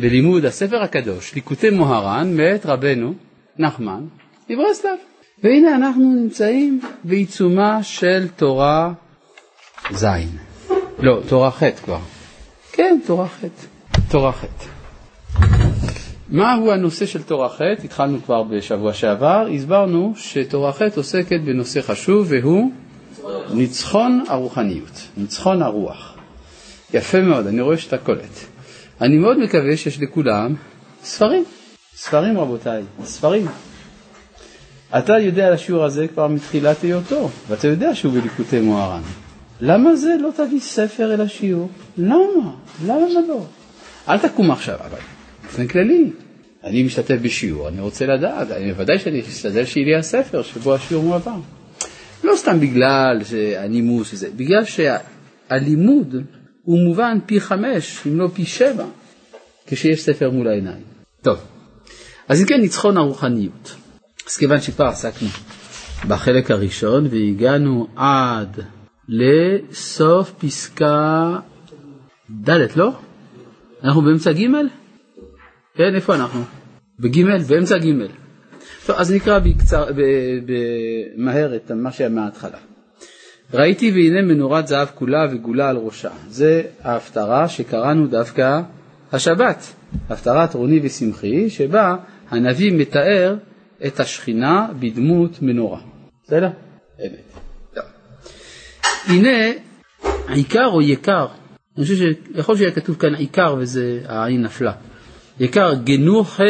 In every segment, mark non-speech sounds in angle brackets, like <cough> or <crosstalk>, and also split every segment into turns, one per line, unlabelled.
בלימוד הספר הקדוש, ליקוטי מוהר"ן, מאת רבנו נחמן מברסלב. והנה אנחנו נמצאים בעיצומה של תורה ז', לא, תורה ח' כבר. כן, תורה ח', תורה ח'. מהו הנושא של תורה ח'? התחלנו כבר בשבוע שעבר, הסברנו שתורה ח' עוסקת בנושא חשוב והוא ניצחון הרוחניות, ניצחון הרוח. יפה מאוד, אני רואה שאתה קולט. אני מאוד מקווה שיש לכולם ספרים, ספרים רבותיי, ספרים. אתה יודע על השיעור הזה כבר מתחילת היותו, ואתה יודע שהוא בליקוטי מוהר"ן. למה זה לא תביא ספר אל השיעור? למה? למה לא? אל תקום עכשיו, אבל באופן כללי, אני משתתף בשיעור, אני רוצה לדעת, אני בוודאי שאני אשתדל שיהיה לי הספר שבו השיעור מועבר. לא סתם בגלל הנימוס וזה, בגלל שהלימוד הוא מובן פי חמש, אם לא פי שבע, כשיש ספר מול העיניים. טוב, אז אם כן, ניצחון הרוחניות. אז כיוון שכבר עסקנו בחלק הראשון והגענו עד לסוף פסקה ד', לא? אנחנו באמצע ג'? כן, איפה אנחנו? בג', באמצע ג'. טוב, אז נקרא במהר את מה שהיה מההתחלה. ראיתי והנה מנורת זהב כולה וגולה על ראשה. זה ההפטרה שקראנו דווקא השבת, הפטרת רוני ושמחי, שבה הנביא מתאר את השכינה בדמות מנורה. בסדר? אמת. הנה, עיקר או יקר, אני חושב שיכול שיהיה כתוב כאן עיקר וזה העין נפלה. יקר גנוחה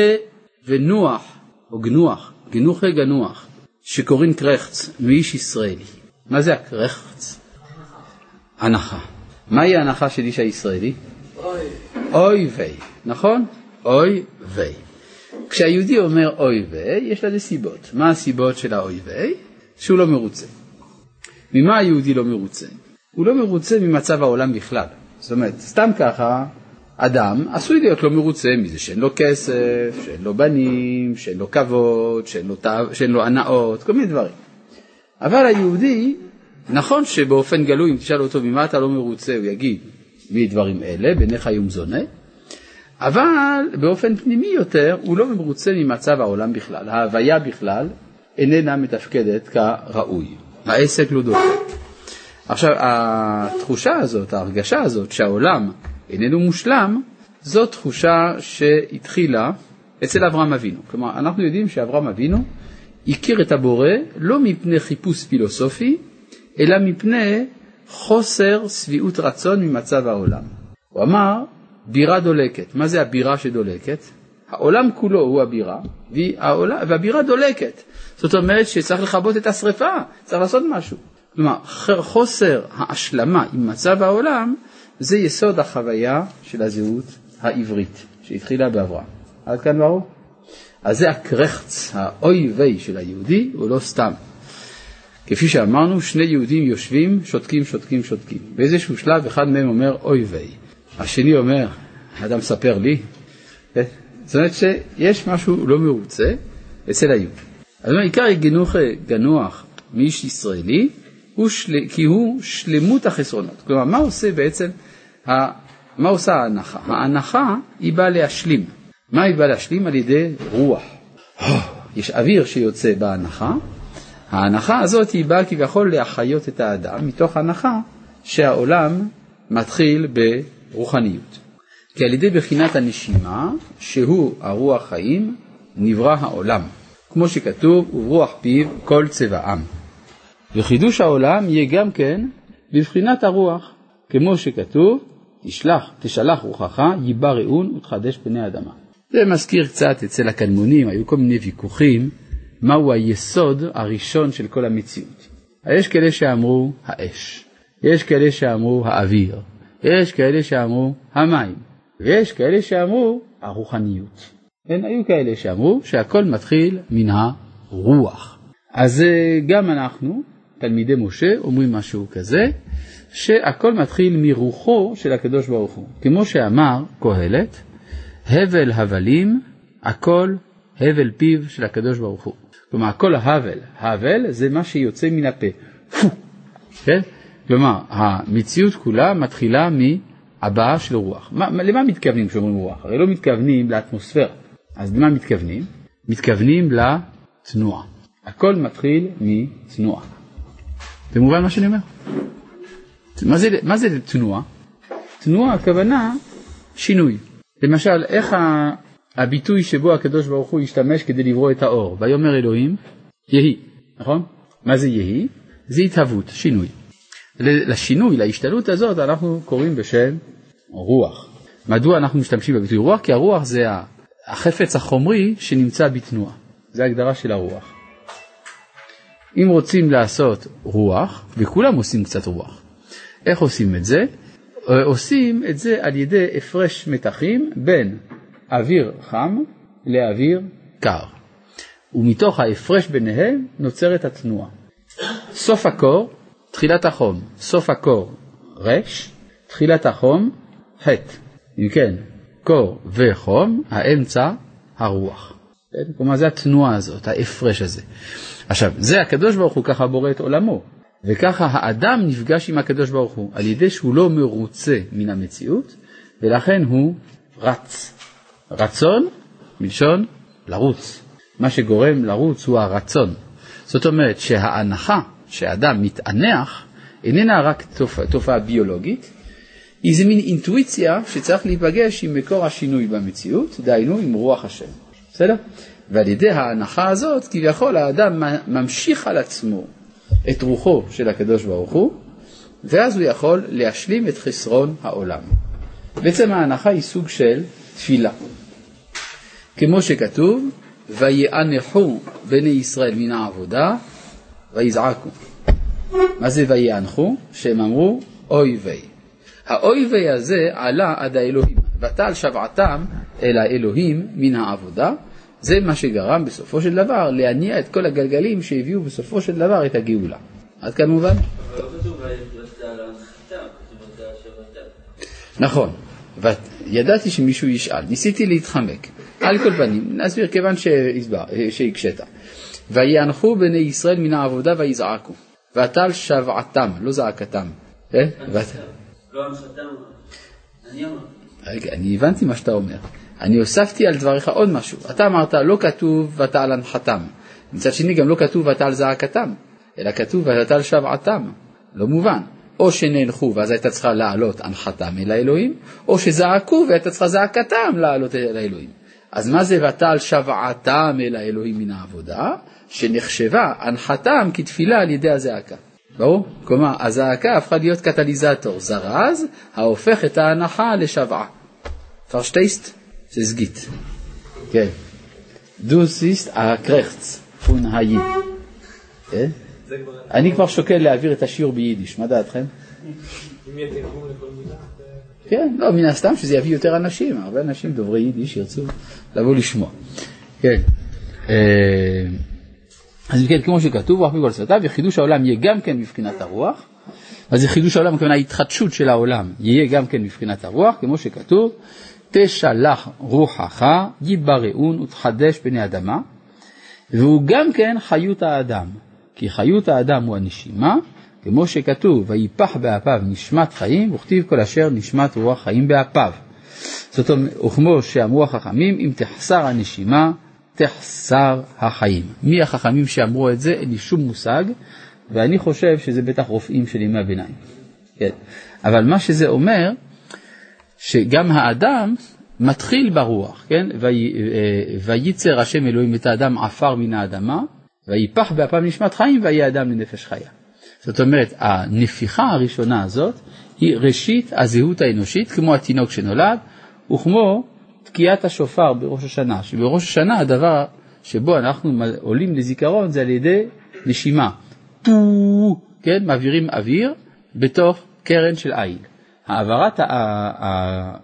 ונוח, או גנוח, גנוחה גנוח, שקוראים קרחץ, מאיש ישראלי. מה זה הקרחץ? הנחה. מהי ההנחה של איש הישראלי? אוי. אוי ויי, נכון? אוי ויי. כשהיהודי אומר אוי ויי, יש לזה סיבות. מה הסיבות של האוי ויי? שהוא לא מרוצה. ממה היהודי לא מרוצה? הוא לא מרוצה ממצב העולם בכלל. זאת אומרת, סתם ככה, אדם עשוי להיות לא מרוצה מזה שאין לו כסף, שאין לו בנים, שאין לו כבוד, שאין לו, הנאות, כל מיני דברים. אבל היהודי, נכון שבאופן גלוי, אם תשאל אותו ממה אתה לא מרוצה, הוא יגיד מדברים אלה, בעיניך יום זונה, אבל באופן פנימי יותר, הוא לא מרוצה ממצב העולם בכלל. ההוויה בכלל איננה מתפקדת כראוי. העסק לא דופק. עכשיו, התחושה הזאת, ההרגשה הזאת שהעולם איננו מושלם, זו תחושה שהתחילה אצל אברהם אבינו. כלומר, אנחנו יודעים שאברהם אבינו הכיר את הבורא לא מפני חיפוש פילוסופי, אלא מפני חוסר שביעות רצון ממצב העולם. הוא אמר, בירה דולקת. מה זה הבירה שדולקת? העולם כולו הוא הבירה, והבירה דולקת. זאת אומרת שצריך לכבות את השרפה, צריך לעשות משהו. כלומר, חוסר ההשלמה עם מצב העולם זה יסוד החוויה של הזהות העברית שהתחילה באברהם. עד כאן ברור? אז זה הקרחץ, האוי ויי של היהודי, הוא לא סתם. כפי שאמרנו, שני יהודים יושבים, שותקים, שותקים, שותקים. באיזשהו שלב אחד מהם אומר אוי ויי. השני אומר, אדם ספר לי. זאת אומרת שיש משהו לא מרוצה אצל היהודי. אז עיקר גנוח, גנוח מאיש ישראלי, הוא של... כי הוא שלמות החסרונות. כלומר, מה עושה בעצם, ה... מה עושה ההנחה? ההנחה היא באה להשלים. מה היא באה להשלים? על ידי רוח. יש אוויר שיוצא בהנחה, ההנחה הזאת היא באה כביכול להחיות את האדם, מתוך הנחה שהעולם מתחיל ברוחניות. כי על ידי בחינת הנשימה, שהוא הרוח חיים, נברא העולם. כמו שכתוב, וברוח פיו כל צבעם. וחידוש העולם יהיה גם כן בבחינת הרוח, כמו שכתוב, תשלח, תשלח רוחך, ייבא ראון ותחדש פני אדמה. זה מזכיר קצת אצל הקדמונים, היו כל מיני ויכוחים, מהו היסוד הראשון של כל המציאות. יש כאלה שאמרו האש, יש כאלה שאמרו האוויר, יש כאלה שאמרו המים, ויש כאלה שאמרו הרוחניות. כן, היו כאלה שאמרו שהכל מתחיל מן הרוח. אז אה, גם אנחנו, תלמידי משה, אומרים משהו כזה, שהכל מתחיל מרוחו של הקדוש ברוך הוא. כמו שאמר קהלת, הבל הבלים, הכל הבל פיו של הקדוש ברוך הוא. כלומר, כל ההבל, הבל זה מה שיוצא מן הפה. פו, כן? כלומר, המציאות כולה מתחילה הבאה של רוח. מה, למה מתכוונים כשאומרים רוח? הרי לא מתכוונים לאטמוספירה. אז למה מתכוונים? מתכוונים לתנועה. הכל מתחיל מתנועה. זה מובן מה שאני אומר? מה זה, מה זה תנועה? תנועה הכוונה שינוי. למשל, איך הביטוי שבו הקדוש ברוך הוא השתמש כדי לברוא את האור, ויאמר אלוהים, יהי, נכון? מה זה יהי? זה התהוות, שינוי. לשינוי, להשתנות הזאת, אנחנו קוראים בשם רוח. מדוע אנחנו משתמשים בביטוי רוח? כי הרוח זה החפץ החומרי שנמצא בתנועה. זה ההגדרה של הרוח. אם רוצים לעשות רוח, וכולם עושים קצת רוח, איך עושים את זה? אה, עושים את זה על ידי הפרש מתחים בין אוויר חם לאוויר קר. ומתוך ההפרש ביניהם נוצרת התנועה. סוף הקור, תחילת החום, סוף הקור רש, תחילת החום ח'. אם כן, קור וחום, האמצע הרוח. כן? כלומר זה התנועה הזאת, ההפרש הזה. עכשיו, זה הקדוש ברוך הוא ככה בורא את עולמו, וככה האדם נפגש עם הקדוש ברוך הוא, על ידי שהוא לא מרוצה מן המציאות, ולכן הוא רץ. רצון מלשון לרוץ. מה שגורם לרוץ הוא הרצון. זאת אומרת שההנחה שאדם מתענח איננה רק תופעה, תופעה ביולוגית, היא איזה מין אינטואיציה שצריך להיפגש עם מקור השינוי במציאות, דהיינו עם רוח השם. בסדר? ועל ידי ההנחה הזאת כביכול האדם ממשיך על עצמו את רוחו של הקדוש ברוך הוא, ואז הוא יכול להשלים את חסרון העולם. בעצם ההנחה היא סוג של תפילה. כמו שכתוב, ויאנחו בני ישראל מן העבודה ויזעקו. מה זה ויאנחו? שהם אמרו אוי ויי. האוי ויי הזה עלה עד האלוהים, ותל שבעתם אל האלוהים מן העבודה, זה מה שגרם בסופו של דבר להניע את כל הגלגלים שהביאו בסופו של דבר את הגאולה. עד כאן מובן? נכון, וידעתי שמישהו ישאל, ניסיתי להתחמק. על כל פנים, נסביר כיוון שהקשית. ויאנחו בני ישראל מן העבודה ויזעקו, ותל שבעתם, לא זעקתם. כן? לא הנחתם, אני אמרתי. אני הבנתי מה שאתה אומר. אני הוספתי על דבריך עוד משהו. אתה אמרת לא כתוב ותעל הנחתם. מצד שני גם לא כתוב ותעל זעקתם, אלא כתוב ותעל שבעתם. לא מובן. או שנאנחו ואז הייתה צריכה לעלות הנחתם אל האלוהים, או שזעקו והייתה צריכה זעקתם לעלות אל האלוהים. אז מה זה ותעל שבעתם אל האלוהים מן העבודה? שנחשבה הנחתם כתפילה על ידי הזעקה. ברור? כלומר, הזעקה הפכה להיות קטליזטור זרז, ההופך את ההנחה לשבעה. פרשטייסט? זה סגית. כן. דו סיסט הקרחץ, פון האי. כן? אני כבר שוקל להעביר את השיעור ביידיש, מה דעתכם? כן, לא, מן הסתם שזה יביא יותר אנשים, הרבה אנשים דוברי יידיש ירצו לבוא לשמוע. כן. אה, אז כן, כמו שכתוב, רוח מכל שפתיו, וחידוש העולם יהיה גם כן מבחינת הרוח. אז זה חידוש העולם, הכוונה ההתחדשות של העולם, יהיה גם כן מבחינת הרוח, כמו שכתוב, תשלח רוחך, יתבראון ותחדש פני אדמה, והוא גם כן חיות האדם, כי חיות האדם הוא הנשימה, כמו שכתוב, ויפח באפיו נשמת חיים, וכתיב כל אשר נשמת רוח חיים באפיו. זאת אומרת, וכמו שאמרו החכמים, אם תחסר הנשימה, תחסר החיים. מי החכמים שאמרו את זה, אין לי שום מושג, ואני חושב שזה בטח רופאים של ימי הביניים. כן. אבל מה שזה אומר, שגם האדם מתחיל ברוח, כן? אה, וייצר השם אלוהים את האדם עפר מן האדמה, ויפח באפיו נשמת חיים, ויהיה אדם לנפש חיה. זאת אומרת, הנפיחה הראשונה הזאת היא ראשית הזהות האנושית, כמו התינוק שנולד, וכמו תקיעת השופר בראש השנה, שבראש השנה הדבר שבו אנחנו עולים לזיכרון זה על ידי נשימה. טו, כן, מעבירים אוויר בתוך קרן של עיל. העברת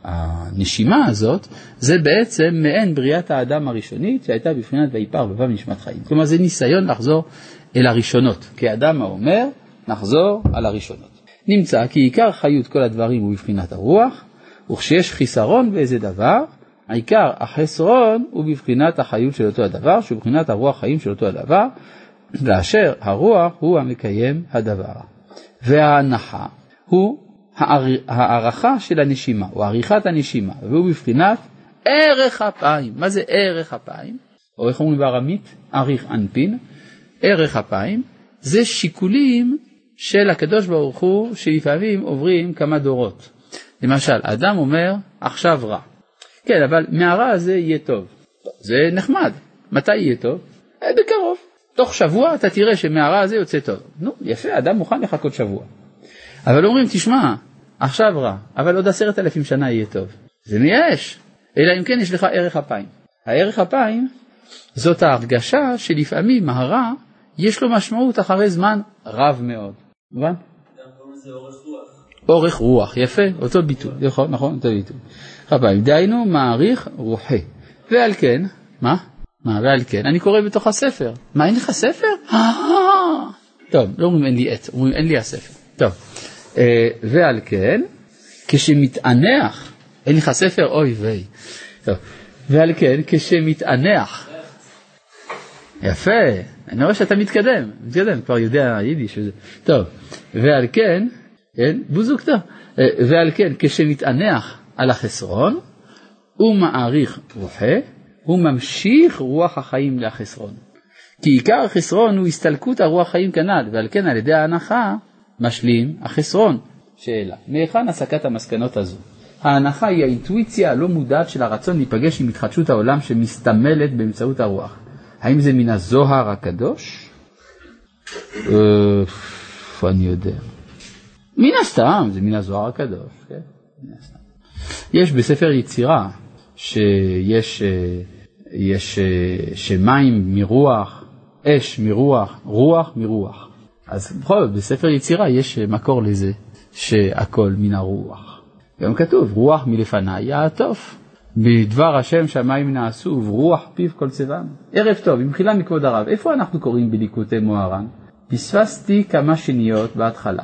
הנשימה הזאת זה בעצם מעין בריאת האדם הראשונית שהייתה בבחינת ויפר בבב נשמת חיים. כלומר זה ניסיון לחזור אל הראשונות. כאדם האומר, נחזור על הראשונות. נמצא כי עיקר חיות כל הדברים הוא בבחינת הרוח, וכשיש חיסרון באיזה דבר, העיקר החסרון הוא בבחינת החיות של אותו הדבר, שהוא בבחינת הרוח חיים של אותו הדבר, ואשר הרוח הוא המקיים הדבר. וההנחה הוא הערכה של הנשימה, או עריכת הנשימה, והוא בבחינת ערך אפיים. מה זה ערך אפיים? או איך אומרים בארמית? אריך אנפין. ערך אפיים זה שיקולים של הקדוש ברוך הוא שלפעמים עוברים כמה דורות. למשל, אדם אומר עכשיו רע. כן, אבל מהרע הזה יהיה טוב. זה נחמד. מתי יהיה טוב? בקרוב. תוך שבוע אתה תראה שמהרע הזה יוצא טוב. נו, יפה, אדם מוכן לחכות שבוע. אבל אומרים, תשמע, עכשיו רע, אבל עוד עשרת אלפים שנה יהיה טוב. זה מייאש. אלא אם כן יש לך ערך אפיים. הערך אפיים זאת ההרגשה שלפעמים הרע יש לו משמעות אחרי זמן רב מאוד. מובן? אורך רוח, יפה, אותו ביטוי, נכון, נכון, אותו ביטוי. חבל, דהיינו מעריך רוחי. ועל כן, מה? מה, ועל כן, אני קורא בתוך הספר. מה, אין לך ספר? טוב, לא אומרים אין לי עט, אומרים אין לי הספר. טוב, אה, ועל כן, כשמתענח, אין לך ספר? אוי ויי. ועל כן, כשמתענח, יפה, אני רואה שאתה מתקדם, מתקדם, כבר יודע יידיש וזה. טוב, ועל כן, כן, בוזוקתא, אה, ועל כן, כשמתענח על החסרון, הוא מעריך רוחה, הוא ממשיך רוח החיים לחסרון. כי עיקר החסרון הוא הסתלקות הרוח חיים כנ"ל, ועל כן על ידי ההנחה משלים החסרון. שאלה, מהיכן הסקת המסקנות הזו? ההנחה היא האינטואיציה הלא מודעת של הרצון להיפגש עם התחדשות העולם שמסתמלת באמצעות הרוח. האם זה מן הזוהר הקדוש? אני יודע. מן הסתם, זה מן הזוהר הקדוש, כן? יש בספר יצירה שיש אה, יש, אה, שמים מרוח, אש מרוח, רוח מרוח. אז בכל זאת, בספר יצירה יש מקור לזה שהכל מן הרוח. גם כתוב, רוח מלפניי יעטוף. בדבר השם שמיים נעשו וברוח פיו כל צבעם. ערב טוב, במחילה מכבוד הרב, איפה אנחנו קוראים בליקוטי מוהר"ן? פספסתי כמה שניות בהתחלה.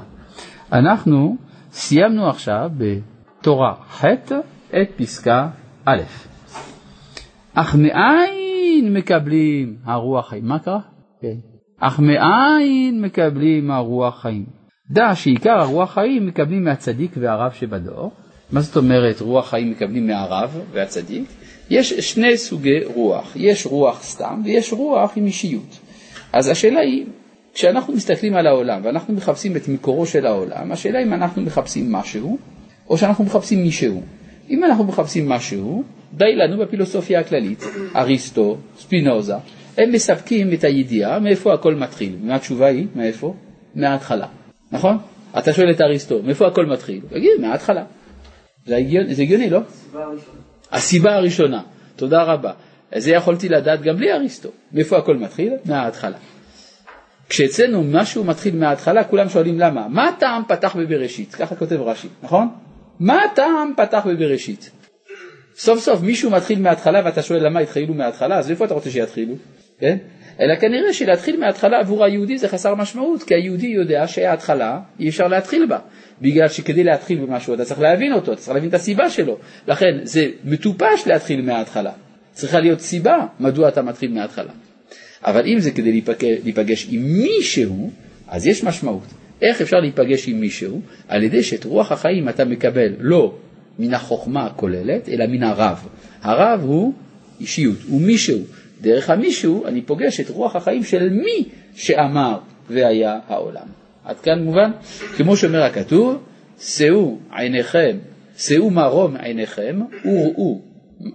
אנחנו סיימנו עכשיו בתורה ח' את פסקה א'. אך מאין מקבלים הרוח חיים? מה קרה? כן. אך מאין מקבלים הרוח חיים? דע שעיקר הרוח חיים מקבלים מהצדיק והרב שבדור. מה זאת אומרת רוח חיים מקבלים מהרב והצדיק? יש שני סוגי רוח, יש רוח סתם ויש רוח עם אישיות. אז השאלה היא, כשאנחנו מסתכלים על העולם ואנחנו מחפשים את מקורו של העולם, השאלה אם אנחנו מחפשים משהו או שאנחנו מחפשים מישהו. אם אנחנו מחפשים משהו, די לנו בפילוסופיה הכללית, אריסטו, ספינוזה, הם מספקים את הידיעה מאיפה הכל מתחיל. והתשובה היא, מאיפה? מההתחלה, נכון? אתה שואל את אריסטו, מאיפה הכל מתחיל? תגיד, מההתחלה. זה הגיוני, זה הגיוני, לא? הסיבה הראשונה. הסיבה הראשונה, תודה רבה. זה יכולתי לדעת גם בלי אריסטו. מאיפה הכל מתחיל? מההתחלה. כשאצלנו משהו מתחיל מההתחלה, כולם שואלים למה. מה הטעם פתח בבראשית? ככה כותב רש"י, נכון? מה הטעם פתח בבראשית? סוף סוף מישהו מתחיל מההתחלה ואתה שואל למה התחילו מההתחלה, אז איפה אתה רוצה שיתחילו? כן? אלא כנראה שלהתחיל מההתחלה עבור היהודי זה חסר משמעות, כי היהודי יודע שההתחלה אי אפשר להתחיל בה, בגלל שכדי להתחיל במשהו אתה צריך להבין אותו, אתה צריך להבין את הסיבה שלו, לכן זה מטופש להתחיל מההתחלה, צריכה להיות סיבה מדוע אתה מתחיל מההתחלה. אבל אם זה כדי להיפגש עם מישהו, אז יש משמעות. איך אפשר להיפגש עם מישהו? על ידי שאת רוח החיים אתה מקבל לא מן החוכמה הכוללת, אלא מן הרב. הרב הוא אישיות, הוא מישהו. דרך המישהו אני פוגש את רוח החיים של מי שאמר והיה העולם. עד כאן מובן? כמו שאומר הכתוב, שאו עיניכם, שאו מרום עיניכם וראו.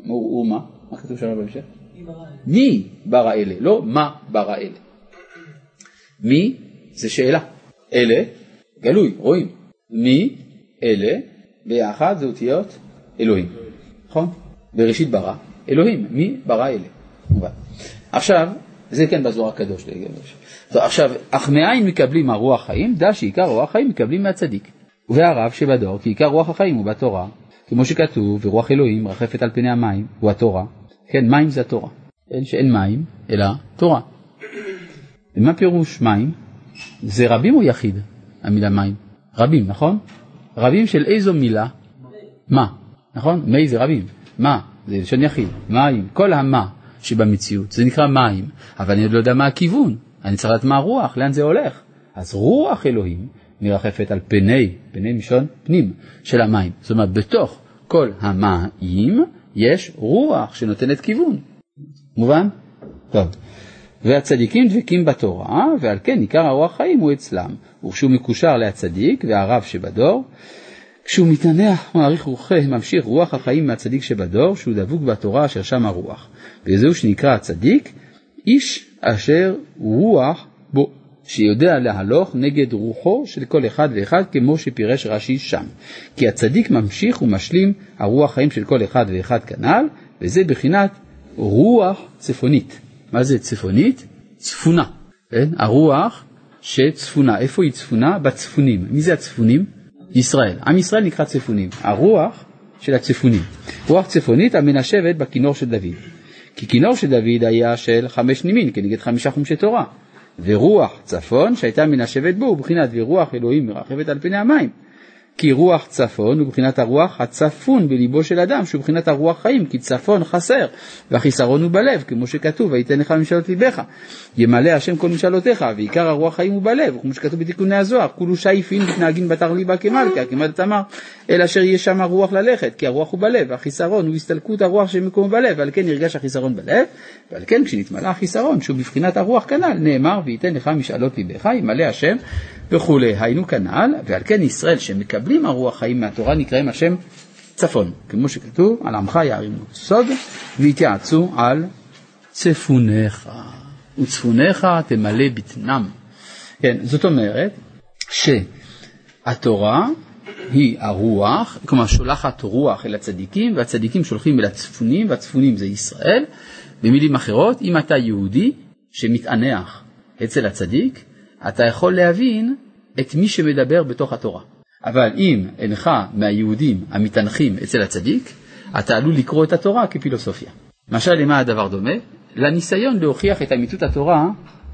וראו מה? מה כתוב שם בהמשך? מי ברא אלה, לא מה ברא אלה. מי זה שאלה. אלה, גלוי, רואים. מי, אלה, ביחד זה אותיות אלוהים, נכון? בראשית ברא, אלוהים, מי ברא אלה. עכשיו, זה כן בזוהר הקדוש. עכשיו, אך מאין מקבלים הרוח חיים? דע שעיקר רוח חיים מקבלים מהצדיק. והרב שבדור, כי עיקר רוח החיים הוא בתורה, כמו שכתוב, ורוח אלוהים מרחפת על פני המים, הוא התורה. כן, מים זה התורה. אין שאין מים, אלא תורה. ומה פירוש מים? זה רבים או יחיד, המילה מים? רבים, נכון? רבים של איזו מילה? מה, נכון? מי זה רבים. מה, זה לשון יחיד. מים, כל המה שבמציאות, זה נקרא מים, אבל אני לא יודע מה הכיוון. אני צריך לדעת מה הרוח, לאן זה הולך. אז רוח אלוהים מרחפת על פני, פני מלשון פנים של המים. זאת אומרת, בתוך כל המים יש רוח שנותנת כיוון. מובן? טוב. והצדיקים דבקים בתורה, ועל כן עיקר הרוח חיים הוא אצלם. וכשהוא מקושר להצדיק והרב שבדור, כשהוא מתענח, מעריך רוחי, ממשיך רוח החיים מהצדיק שבדור, שהוא דבוק בתורה אשר שם הרוח. וזהו שנקרא הצדיק, איש אשר רוח בו, שיודע להלוך נגד רוחו של כל אחד ואחד, כמו שפירש רש"י שם. כי הצדיק ממשיך ומשלים הרוח חיים של כל אחד ואחד כנ"ל, וזה בחינת רוח צפונית. מה זה צפונית? צפונה. כן? הרוח שצפונה. איפה היא צפונה? בצפונים. מי זה הצפונים? ישראל. עם ישראל נקרא צפונים. הרוח של הצפונים. רוח צפונית המנשבת בכינור של דוד. כי כינור של דוד היה של חמש נימין כנגד חמישה חומשי תורה. ורוח צפון שהייתה מנשבת בו, ובחינת ורוח אלוהים מרחבת על פני המים. כי רוח צפון הוא בחינת הרוח הצפון בליבו של אדם, שהוא בחינת הרוח חיים, כי צפון חסר, והחיסרון הוא בלב, כמו שכתוב, ויתן לך ממשלות ליבך. ימלא השם כל משאלותיך, ועיקר הרוח חיים הוא בלב, כמו שכתוב בתיקוני הזוהר, כולו שייפין מתנהגין בתר ליבה כמלכה, כמדת אמר, אלא אשר יהיה שם הרוח ללכת, כי הרוח הוא בלב, והחיסרון הוא הסתלקות הרוח של מקום בלב, ועל כן נרגש החיסרון בלב, ועל כן כשנתמלא החיסרון, שהוא בבחינת הרוח כנ"ל, נאמר, וייתן לך משאלות ליבך, ימלא השם וכולי. היינו כנ"ל, ועל כן ישראל שמקבלים הרוח חיים מהתורה נקראים השם צפון, כמו שכתוב, על עמך יערימו סוד ויתייעצו על צפוניך, וצפוניך תמלא בטנם. כן, זאת אומרת שהתורה היא הרוח, כלומר שולחת רוח אל הצדיקים, והצדיקים שולחים אל הצפונים, והצפונים זה ישראל. במילים אחרות, אם אתה יהודי שמתענח אצל הצדיק, אתה יכול להבין את מי שמדבר בתוך התורה. אבל אם אינך מהיהודים המתענחים אצל הצדיק, אתה עלול לקרוא את התורה כפילוסופיה. משל למה הדבר דומה? לניסיון להוכיח את אמיתות התורה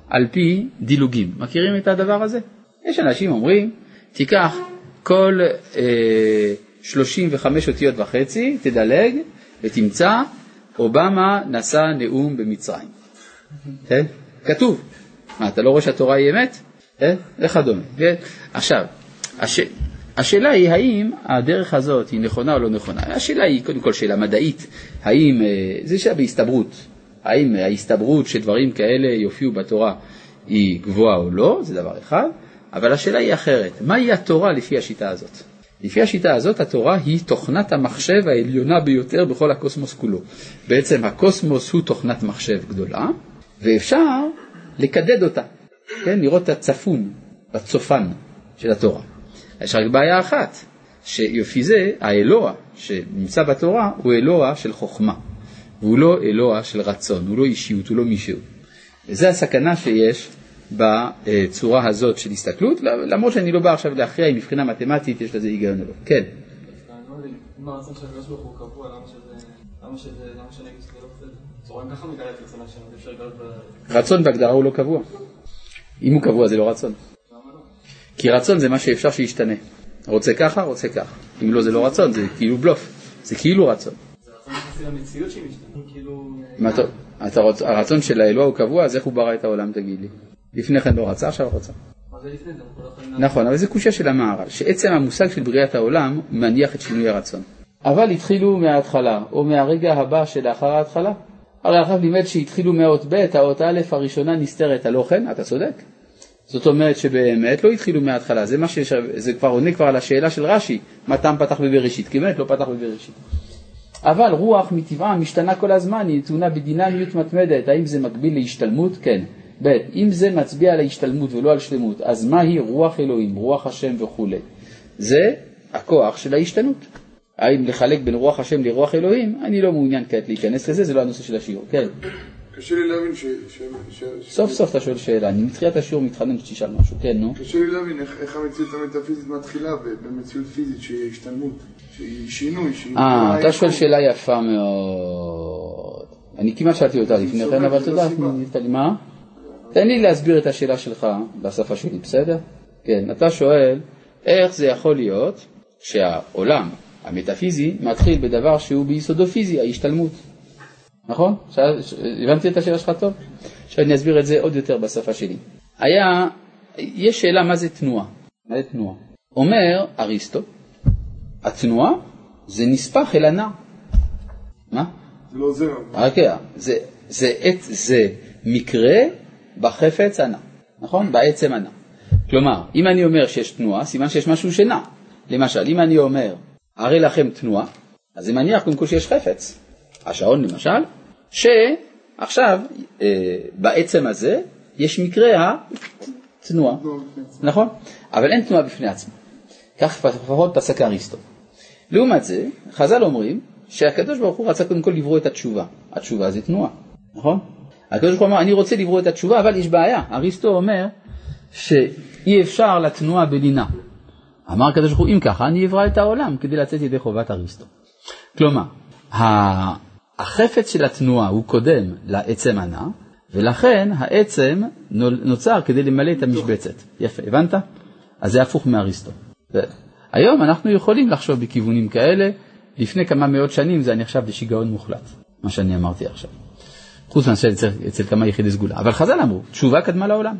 על פי דילוגים. מכירים את הדבר הזה? יש אנשים אומרים, תיקח כל אה, 35 אותיות וחצי, תדלג ותמצא, אובמה נשא נאום במצרים. כן? כתוב. מה, אתה לא רואה שהתורה היא אמת? כן? וכדומה. עכשיו, הש... השאלה היא האם הדרך הזאת היא נכונה או לא נכונה. השאלה היא קודם כל שאלה מדעית, האם, אה, זה שאלה בהסתברות, האם ההסתברות שדברים כאלה יופיעו בתורה היא גבוהה או לא, זה דבר אחד, אבל השאלה היא אחרת, מהי התורה לפי השיטה הזאת? לפי השיטה הזאת התורה היא תוכנת המחשב העליונה ביותר בכל הקוסמוס כולו. בעצם הקוסמוס הוא תוכנת מחשב גדולה, ואפשר לקדד אותה, כן, לראות את הצפון בצופן של התורה. יש רק בעיה אחת, שיופי זה, האלוה שנמצא בתורה הוא אלוה של חוכמה, והוא לא אלוה של רצון, הוא לא אישיות, הוא לא מישהו. וזו הסכנה שיש בצורה הזאת של הסתכלות, למרות שאני לא בא עכשיו להכריע אם מבחינה מתמטית יש לזה היגיון או לא. כן. רצון בהגדרה הוא לא קבוע. אם הוא קבוע זה לא רצון. כי רצון זה מה שאפשר שישתנה. רוצה ככה, רוצה ככה. אם לא זה לא רצון, זה כאילו בלוף. זה כאילו רצון. זה רצון יחסי למציאות שהיא משתנה. כאילו... הרצון של האלוה הוא קבוע, אז איך הוא ברא את העולם תגיד לי? לפני כן לא רצה, עכשיו רצה. נכון, אבל זה קושייה של המערל, שעצם המושג של בריאת העולם מניח את שינוי הרצון. אבל התחילו מההתחלה, או מהרגע הבא שלאחר ההתחלה. הרי הרב לימד שהתחילו מהאות ב', האות א' הראשונה נסתרת, הלא כן? אתה צודק. זאת אומרת שבאמת לא התחילו מההתחלה, זה, שיש, זה כבר עונה כבר על השאלה של רש"י, מה טעם פתח בבראשית, כי באמת לא פתח בבראשית. אבל רוח מטבעה משתנה כל הזמן, היא נתונה בדינמיות מתמדת, האם זה מקביל להשתלמות? כן. ב', אם זה מצביע על ההשתלמות ולא על שלמות, אז מהי רוח אלוהים, רוח השם וכולי? זה הכוח של ההשתנות. האם לחלק בין רוח השם לרוח אלוהים, אני לא מעוניין כעת להיכנס לזה, זה לא הנושא של השיעור, כן.
קשה לי להבין ש...
סוף סוף אתה שואל שאלה, אני מתחילת השיעור מתחנן שתשאל משהו, כן, נו.
קשה לי להבין איך המציאות המטאפיזית מתחילה במציאות פיזית שהיא השתלמות, שהיא שינוי, שהיא...
אה, אתה שואל שאלה יפה מאוד. אני כמעט שאלתי אותה לפני כן, אבל תודה, מה? תן לי להסביר את השאלה שלך בשפה שלי, בסדר? כן, אתה שואל, איך זה יכול להיות שהעולם המטאפיזי מתחיל בדבר שהוא ביסודו פיזי, ההשתלמות. נכון? הבנתי את השאלה שלך טוב? עכשיו אני אסביר את זה עוד יותר בשפה שלי. היה, יש שאלה מה זה תנועה. מה זה תנועה? אומר אריסטו, התנועה זה נספח אל הנע. מה?
זה לא עוזר.
אוקיי, זה, זה, זה, זה מקרה בחפץ הנע, נכון? בעצם הנע. כלומר, אם אני אומר שיש תנועה, סימן שיש משהו שנע. למשל, אם אני אומר, הרי לכם תנועה, אז זה מניח קודם כל שיש חפץ. השעון למשל, שעכשיו, אה, בעצם הזה, יש מקרה התנועה, נכון? אבל אין תנועה בפני עצמה. כך לפחות פסק אריסטו. לעומת זה, חז"ל אומרים שהקדוש ברוך הוא רצה קודם כל לברוא את התשובה. התשובה זה תנועה, נכון? הקדוש ברוך הוא אמר, אני רוצה לברוא את התשובה, אבל יש בעיה. אריסטו אומר שאי אפשר לתנועה בלינה. אמר הקדוש ברוך הוא, אם ככה, אני אברא את העולם כדי לצאת ידי חובת אריסטו. כלומר, החפץ של התנועה הוא קודם לעצם הנע, ולכן העצם נוצר כדי למלא את המשבצת. יפה, הבנת? אז זה הפוך מאריסטו. היום אנחנו יכולים לחשוב בכיוונים כאלה, לפני כמה מאות שנים זה נחשב לשיגעון מוחלט, מה שאני אמרתי עכשיו. חוץ מאשר אצל, אצל כמה יחידי סגולה. אבל חז"ל אמרו, תשובה קדמה לעולם.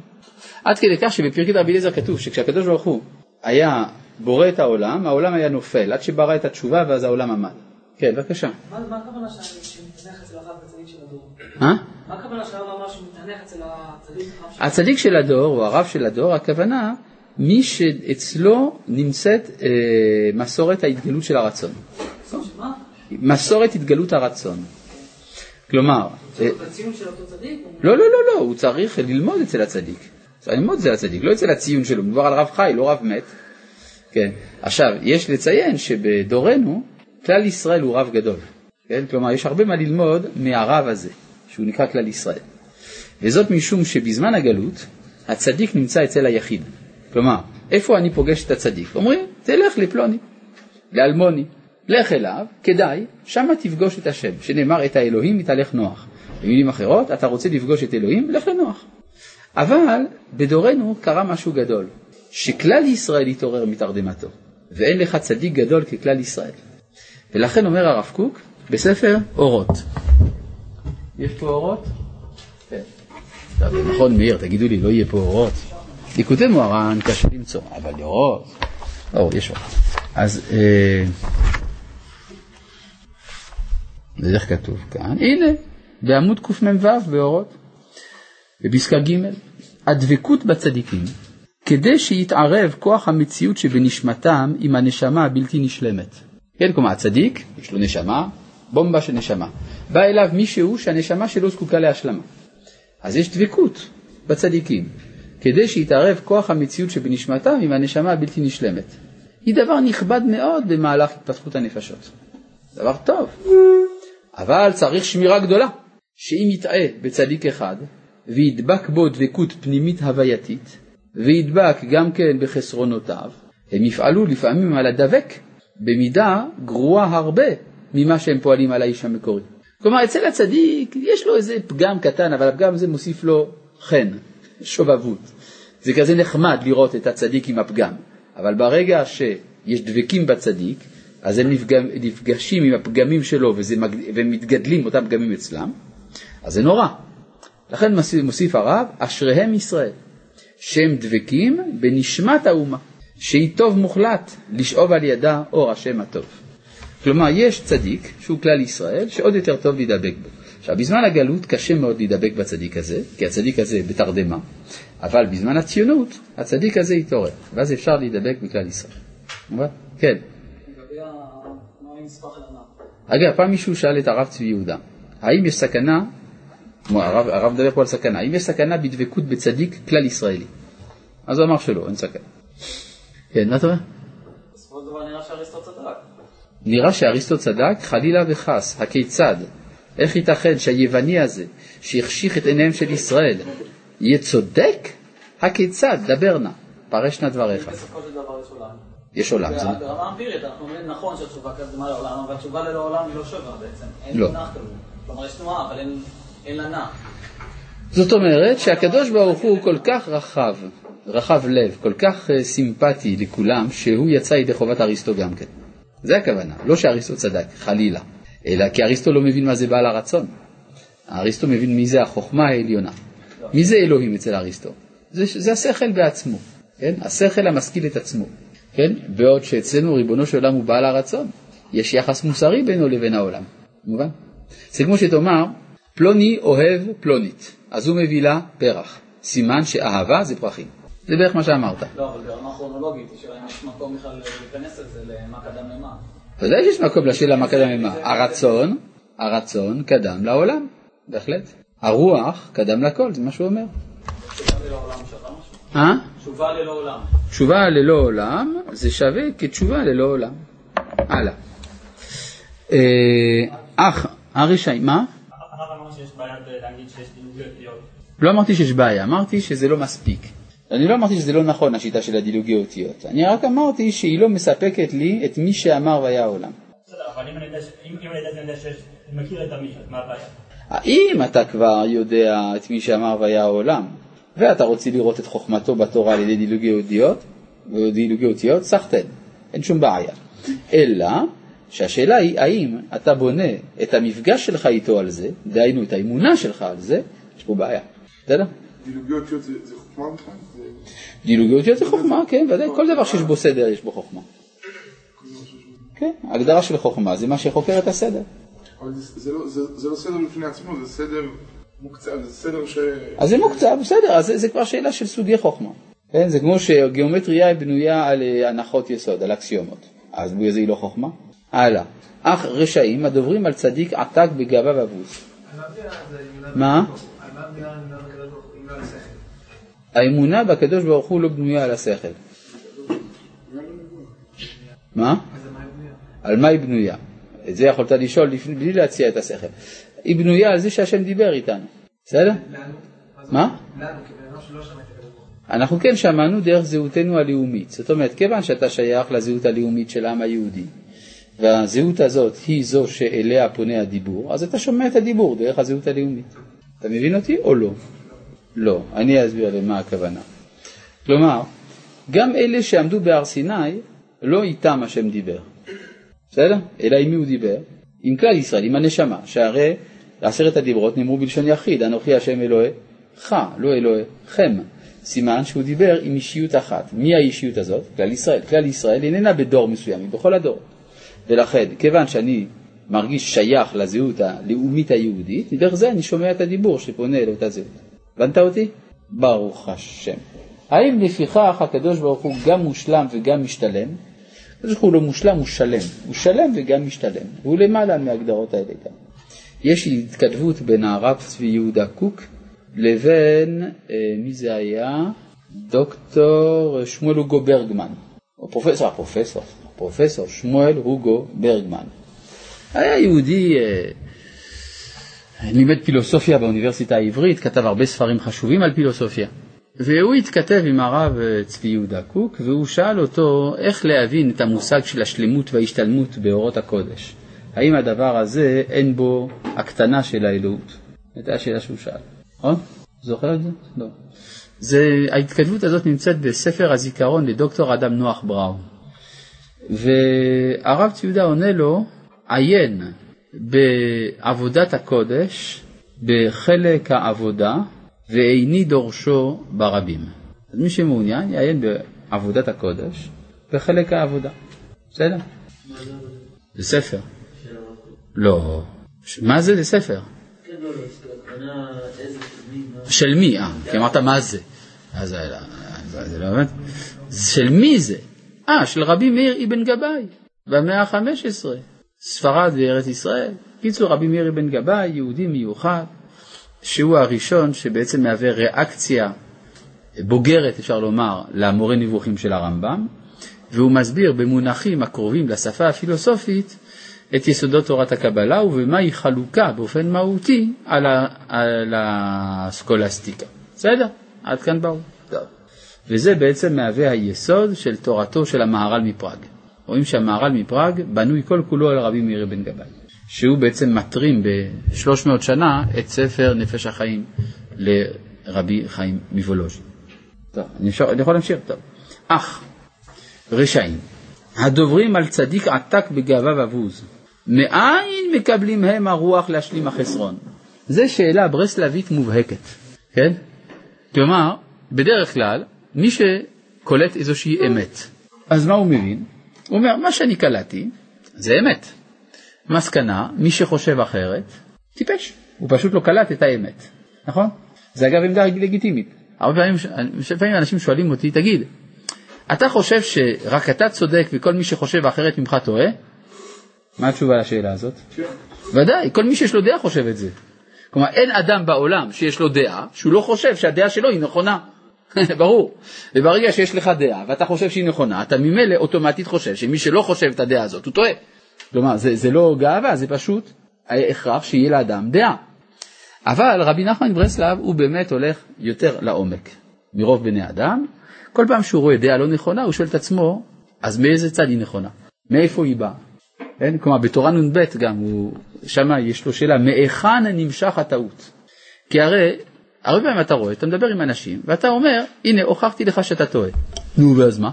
עד כדי כך שבפרקית רבי אליעזר כתוב שכשהקדוש ברוך הוא היה בורא את העולם, העולם היה נופל, עד שברא את התשובה ואז העולם עמד. כן, בבקשה.
מה הכוונה שמתענך אצל הרב בצדיק של הדור? מה הכוונה שהרב אמר שמתענך אצל הצדיק?
הצדיק של הדור, או הרב של הדור, הכוונה מי שאצלו נמצאת אה, מסורת ההתגלות של הרצון. מסורת התגלות הרצון. כלומר... אה? לא, לא, לא, לא, הוא צריך ללמוד אצל הצדיק. צריך ללמוד אצל הצדיק, לא אצל הציון שלו, מדובר על רב חי, לא רב מת. כן. עכשיו, יש לציין שבדורנו, כלל ישראל הוא רב גדול. כן? כלומר, יש הרבה מה ללמוד מהרב הזה, שהוא נקרא כלל ישראל. וזאת משום שבזמן הגלות, הצדיק נמצא אצל היחיד. כלומר, איפה אני פוגש את הצדיק? אומרים, תלך לפלוני, לאלמוני, לך אליו, כדאי, שמה תפגוש את השם, שנאמר את האלוהים מתהלך נוח. במילים אחרות, אתה רוצה לפגוש את אלוהים, לך לנוח. אבל בדורנו קרה משהו גדול, שכלל ישראל התעורר מתרדמתו, ואין לך צדיק גדול ככלל ישראל. ולכן אומר הרב קוק בספר אורות. יש פה אורות? כן. נכון מאיר, תגידו לי, לא יהיה פה אורות. ליקוטי מוהר"ן קשה למצוא, אבל לראות, או, יש אור. אז אה, זה איך כתוב כאן, הנה, בעמוד קמ"ו באורות, בפסקה ג', הדבקות בצדיקים, כדי שיתערב כוח המציאות שבנשמתם עם הנשמה הבלתי נשלמת. כן, כלומר, הצדיק, יש לו נשמה, בומבה של נשמה. בא אליו מישהו שהנשמה שלו זקוקה להשלמה. אז יש דבקות בצדיקים. כדי שיתערב כוח המציאות שבנשמתם עם הנשמה הבלתי נשלמת. היא דבר נכבד מאוד במהלך התפתחות הנפשות. דבר טוב. אבל צריך שמירה גדולה, שאם יטעה בצדיק אחד וידבק בו דבקות פנימית הווייתית, וידבק גם כן בחסרונותיו, הם יפעלו לפעמים על הדבק במידה גרועה הרבה ממה שהם פועלים על האיש המקורי. כלומר, אצל הצדיק יש לו איזה פגם קטן, אבל הפגם הזה מוסיף לו חן, שובבות. זה כזה נחמד לראות את הצדיק עם הפגם, אבל ברגע שיש דבקים בצדיק, אז הם נפגשים עם הפגמים שלו ומתגדלים אותם פגמים אצלם, אז זה נורא. לכן מוסיף הרב, אשריהם ישראל, שהם דבקים בנשמת האומה, שהיא טוב מוחלט לשאוב על ידה אור השם הטוב. כלומר, יש צדיק, שהוא כלל ישראל, שעוד יותר טוב להידבק בו. עכשיו, בזמן הגלות קשה מאוד להידבק בצדיק הזה, כי הצדיק הזה בתרדמה, אבל בזמן הציונות, הצדיק הזה יתעורר, ואז אפשר להידבק בכלל ישראל. כן. אגב, פעם מישהו שאל את הרב צבי יהודה, האם יש סכנה, הרב, הרב מדבר פה על סכנה, האם יש סכנה בדבקות בצדיק כלל ישראלי? אז הוא אמר שלא, אין סכנה. כן, מה אתה אומר?
בסופו של דבר נראה שאריסטו צדק.
נראה שאריסטו צדק, חלילה וחס, הכיצד? איך ייתכן שהיווני הזה, שהחשיך את עיניהם של ישראל, יהיה צודק? הכיצד? דבר נא, פרש נא דבריך.
בסופו של דבר יש עולם.
יש עולם. זה...
ברמה אמפירית אנחנו אומרים נכון שהתשובה קדמה לעולם, אבל התשובה ללא עולם היא לא שווה בעצם. אין
לא.
תנועה כזאת. כלומר יש תנועה, אבל אין- אין לה נע.
זאת אומרת שהקדוש ברוך הוא כל כך רחב, רחב לב, כל כך אה, סימפטי לכולם, שהוא יצא ידי חובת אריסטו גם כן. זה הכוונה, לא שאריסטו צדק, חלילה, אלא כי אריסטו לא מבין מה זה בעל הרצון. אריסטו מבין מי זה החוכמה העליונה. מי זה אלוהים אצל אריסטו? זה, זה השכל בעצמו. כן? השכל המשכיל את עצמו, כן? בעוד שאצלנו ריבונו של עולם הוא בעל הרצון, יש יחס מוסרי בינו לבין העולם, מובן? זה כמו שתאמר, פלוני אוהב פלונית, אז הוא מביא לה פרח, סימן שאהבה זה פרחים. זה בערך מה שאמרת.
לא, אבל ברמה כרונולוגית, השאלה אם יש מקום בכלל להיכנס לזה, למה קדם למה.
ודאי שיש מקום לשאלה מה קדם למה. הרצון, הרצון קדם לעולם, בהחלט. הרוח קדם לכל, זה מה שהוא אומר.
תשובה ללא עולם שווה משהו?
אה?
תשובה ללא עולם.
זה שווה כתשובה ללא עולם. הלאה. אה, אח, הרשעי, מה?
הרב אמר שיש בעיה להגיד שיש.
לא אמרתי שיש בעיה, אמרתי שזה לא מספיק. אני לא אמרתי שזה לא נכון השיטה של הדילוגי אותיות, אני רק אמרתי שהיא לא מספקת לי את מי שאמר והיה העולם.
בסדר, אבל אם אני יודע שיש, אני מכיר את המישהו, אז מה הבעיה?
האם אתה כבר יודע את מי שאמר והיה העולם, ואתה רוצה לראות את חוכמתו בתורה על ידי דילוגי אותיות, דילוגי אותיות, סחטן, אין שום בעיה. אלא שהשאלה היא האם אתה בונה את המפגש שלך איתו על זה, דהיינו את האמונה שלך על זה, יש פה בעיה. בסדר?
דילוגי אותיות זה זה חוכמה בכלל? זה-
דילוגי אותיות זה חוכמה, כן, ודאי, כל דבר שיש בו סדר יש בו חוכמה. כן, ההגדרה של חוכמה זה מה שחוקר את הסדר.
אבל זה- זה לא- זה זה לא סדר בפני עצמו, זה סדר מוקצב, זה סדר ש...
אז זה מוקצב, בסדר, אז זה, זה כבר שאלה של סוגי חוכמה. כן, זה כמו שגיאומטריה היא בנויה על אה, הנחות יסוד, על אקסיומות. אז בגלל זה היא לא חוכמה. הלאה. אך רשעים הדוברים על צדיק עתק בגאווה ובוז. מה? האמונה בקדוש ברוך הוא לא בנויה על השכל. מה? על מה היא בנויה? את זה יכולת לשאול בלי להציע את השכל. היא בנויה על זה שהשם דיבר איתנו, בסדר? מה? אנחנו כן שמענו דרך זהותנו הלאומית. זאת אומרת, כיוון שאתה שייך לזהות הלאומית של העם היהודי, והזהות הזאת היא זו שאליה פונה הדיבור, אז אתה שומע את הדיבור דרך הזהות הלאומית. אתה מבין אותי או לא? לא. אני אסביר למה הכוונה. כלומר, גם אלה שעמדו בהר סיני, לא איתם השם דיבר. בסדר? אלא עם מי הוא דיבר? עם כלל ישראל, עם הנשמה, שהרי עשרת הדיברות נאמרו בלשון יחיד, אנוכי השם אלוהיך, לא אלוהיכם. סימן שהוא דיבר עם אישיות אחת. מי האישיות הזאת? כלל ישראל. כלל ישראל איננה בדור מסוים, היא בכל הדור. ולכן, כיוון שאני מרגיש שייך לזהות הלאומית היהודית, דרך זה אני שומע את הדיבור שפונה לאותה זהות. הבנת אותי? ברוך השם. האם לפיכך הקדוש ברוך הוא גם מושלם וגם משתלם? הקדוש ברוך הוא לא מושלם, הוא שלם. הוא שלם וגם משתלם. והוא למעלה מההגדרות האלה גם. יש התכתבות בין הרב צבי יהודה קוק לבין, אה, מי זה היה? דוקטור שמואל הוגו ברגמן. או פרופסור, הפרופסור, פרופסור שמואל הוגו ברגמן. היה יהודי, אה, לימד פילוסופיה באוניברסיטה העברית, כתב הרבה ספרים חשובים על פילוסופיה. והוא התכתב עם הרב אה, צבי יהודה קוק, והוא שאל אותו איך להבין את המושג של השלמות וההשתלמות באורות הקודש. האם הדבר הזה אין בו הקטנה של האלוהות? הייתה השאלה שהוא שאל, נכון? זוכר את זה? לא. זה, ההתכתבות הזאת נמצאת בספר הזיכרון לדוקטור אדם נוח בראון. והרב צבי יהודה עונה לו, עיין בעבודת הקודש, בחלק העבודה, ואיני דורשו ברבים. אז מי שמעוניין יעיין בעבודת הקודש, בחלק העבודה. בסדר? זה ספר. לא. מה זה? זה ספר. של מי? אה, כי אמרת מה זה. אז זה זה- זה לא באמת. של מי זה? אה, של רבי מאיר אבן גבאי, במאה ה-15, ספרד וארץ ישראל. קיצור, רבי מאיר אבן גבאי, יהודי מיוחד, שהוא הראשון שבעצם מהווה ריאקציה בוגרת, אפשר לומר, למורה נבוכים של הרמב"ם, והוא מסביר במונחים הקרובים לשפה הפילוסופית את יסודות תורת הקבלה ובמהי חלוקה באופן מהותי על, ה, על הסקולסטיקה. בסדר? עד כאן ברור. טוב. וזה בעצם מהווה היסוד של תורתו של המהר"ל מפראג. רואים שהמהר"ל מפראג בנוי כל כולו על רבי מאיר בן גבאי, שהוא בעצם מטרים ב-300 שנה את ספר נפש החיים לרבי חיים מוולוז'ין. טוב, אני, אפשר, אני יכול להמשיך? טוב. אך, רשעים, הדוברים על צדיק עתק בגאווה ובוז, מאין מקבלים הם הרוח להשלים החסרון? זו שאלה ברסלבית מובהקת, כן? כלומר, בדרך כלל, מי קולט איזושהי אמת. אז מה הוא מבין? הוא אומר, מה שאני קלטתי זה אמת. מסקנה, מי שחושב אחרת, טיפש. הוא פשוט לא קלט את האמת, נכון? זה אגב עמדה לגיטימית. הרבה פעמים, לפעמים אנשים שואלים אותי, תגיד, אתה חושב שרק אתה צודק וכל מי שחושב אחרת ממך טועה? מה התשובה לשאלה הזאת?
כן.
ודאי, כל מי שיש לו דעה חושב את זה. כלומר, אין אדם בעולם שיש לו דעה שהוא לא חושב שהדעה שלו היא נכונה. <laughs> ברור. וברגע שיש לך דעה ואתה חושב שהיא נכונה, אתה ממילא אוטומטית חושב שמי שלא חושב את הדעה הזאת הוא טועה. כלומר, זה, זה לא גאווה, זה פשוט הכרח שיהיה לאדם דעה. אבל רבי נחמן מברסלב הוא באמת הולך יותר לעומק מרוב בני אדם. כל פעם שהוא רואה דעה לא נכונה, הוא שואל את עצמו, אז מאיזה צד היא נכונה? מאיפה היא באה? כן? כלומר, בתורה נ"ב גם, הוא, שמה יש לו שאלה, מהיכן נמשך הטעות? כי הרי, הרבה פעמים אתה רואה, אתה מדבר עם אנשים, ואתה אומר, הנה, הוכחתי לך שאתה טועה. נו, ואז מה?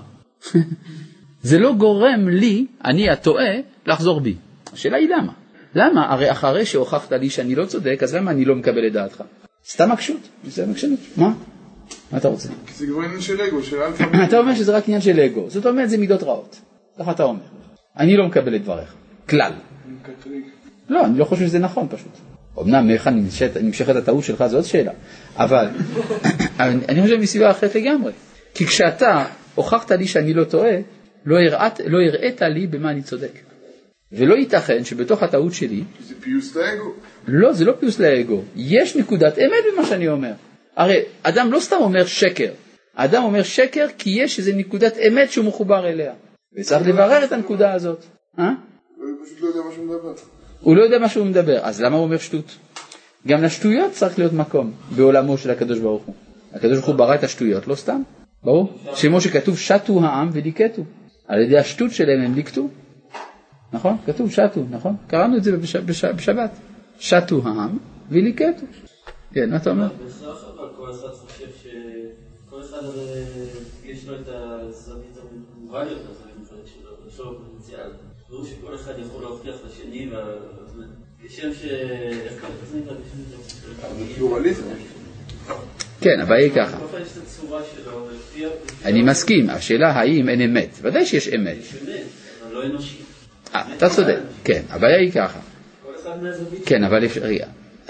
<laughs> זה לא גורם לי, אני הטועה, לחזור בי. השאלה היא למה? למה? הרי אחרי שהוכחת לי שאני לא צודק, אז למה אני לא מקבל את דעתך? סתם עקשות, זה עקשנות. מה? מה אתה רוצה?
זה כבר עניין של אגו, של אל <clears throat>
אתה אומר שזה רק עניין של אגו, זאת אומרת זה מידות רעות. ככה אתה אומר. אני לא מקבל את דבריך, כלל. לא, אני לא חושב שזה נכון פשוט. אמנם מאיך נמשכת הטעות שלך זו עוד שאלה, אבל <coughs> אני אני חושב מסיבה אחרת לגמרי. כי כשאתה הוכחת לי שאני לא טועה, לא הראית, לא הראית לי במה אני צודק. ולא ייתכן שבתוך הטעות שלי,
זה פיוס לאגו.
לא, זה לא פיוס לאגו, יש נקודת אמת במה שאני אומר. הרי אדם לא סתם אומר שקר, האדם אומר שקר כי יש איזו נקודת אמת שהוא מחובר אליה, וצריך לברר את הנקודה הזאת. אה?
הוא פשוט לא יודע מה שהוא מדבר.
הוא לא יודע מה שהוא מדבר, אז למה הוא אומר שטות? גם לשטויות צריך להיות מקום בעולמו של הקדוש ברוך הוא. הקדוש ברוך הוא ברא את השטויות, לא סתם, ברור? כמו שכתוב שתו העם וליקטו, על ידי השטות שלהם הם ליקטו, נכון? כתוב שתו, נכון? קראנו את זה בש, בש, בשבת, שתו העם וליקטו. כן, מה אתה אומר?
בהכרח אבל כל אחד חושב אחד הרי יש לו את הזווית המובן יותר, הזווית שלו, יש לו פוטנציאל. ברור שכל אחד יכול השני, וה- כשם ש... איך קוראים לזה? בשם זה?
פלורליזם.
כן, הבעיה היא ככה.
שלו,
אני מסכים, השאלה האם אין אמת. ודאי שיש אמת.
יש אמת, אבל לא אנושי.
אה, אתה צודק, כן, הבעיה היא ככה. כן, אבל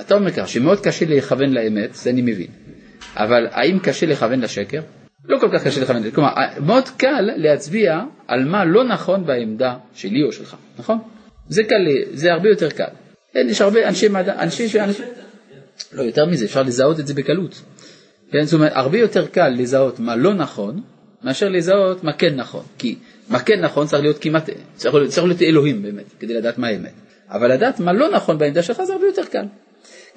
אתה אומר ככה, שמאוד קשה לכוון לאמת, זה אני מבין. אבל האם קשה לכוון לשקר? לא כל כך קשה לכוון, כלומר, מאוד קל להצביע על מה לא נכון בעמדה שלי או שלך, נכון? זה קל, זה הרבה יותר קל. כן, יש הרבה אנשי מדע, אנשי שאנשים... לא, יותר מזה, אפשר לזהות את זה בקלות. כן, זאת אומרת, הרבה יותר קל לזהות מה לא נכון, מאשר לזהות מה כן נכון. כי מה כן נכון צריך להיות כמעט, צריך צריך להיות אלוהים באמת, כדי לדעת מה האמת. אבל לדעת מה לא נכון בעמדה שלך זה הרבה יותר קל.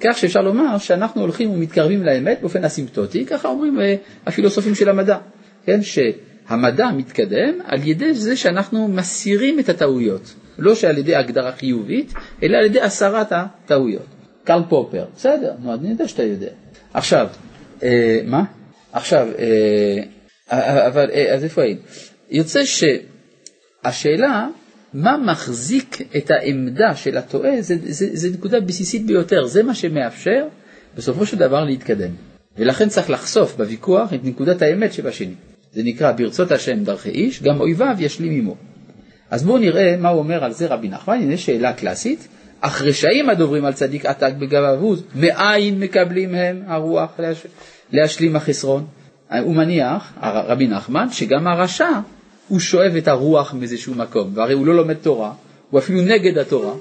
כך שאפשר לומר שאנחנו הולכים ומתקרבים לאמת באופן אסימפטוטי, ככה אומרים אה, הפילוסופים של המדע, כן, שהמדע מתקדם על ידי זה שאנחנו מסירים את הטעויות, לא שעל ידי הגדרה חיובית, אלא על ידי הסרת הטעויות. קרל פופר, בסדר, נו, אני יודע שאתה יודע. עכשיו, אה, מה? עכשיו, אה, אבל, אה, אז איפה היינו? יוצא שהשאלה, מה מחזיק את העמדה של הטועה, זה, זה, זה נקודה בסיסית ביותר, זה מה שמאפשר בסופו של דבר להתקדם. ולכן צריך לחשוף בוויכוח את נקודת האמת שבשני. זה נקרא ברצות השם דרכי איש, גם אויביו ישלים עמו. אז בואו נראה מה הוא אומר על זה רבי נחמן, הנה שאלה קלאסית. אך רשעים הדוברים על צדיק עתק בגבהות, מאין מקבלים הם הרוח להש... להשלים החסרון? הוא מניח, רבי נחמן, שגם הרשע הוא שואב את הרוח מאיזשהו מקום, והרי הוא לא לומד תורה, הוא אפילו נגד התורה,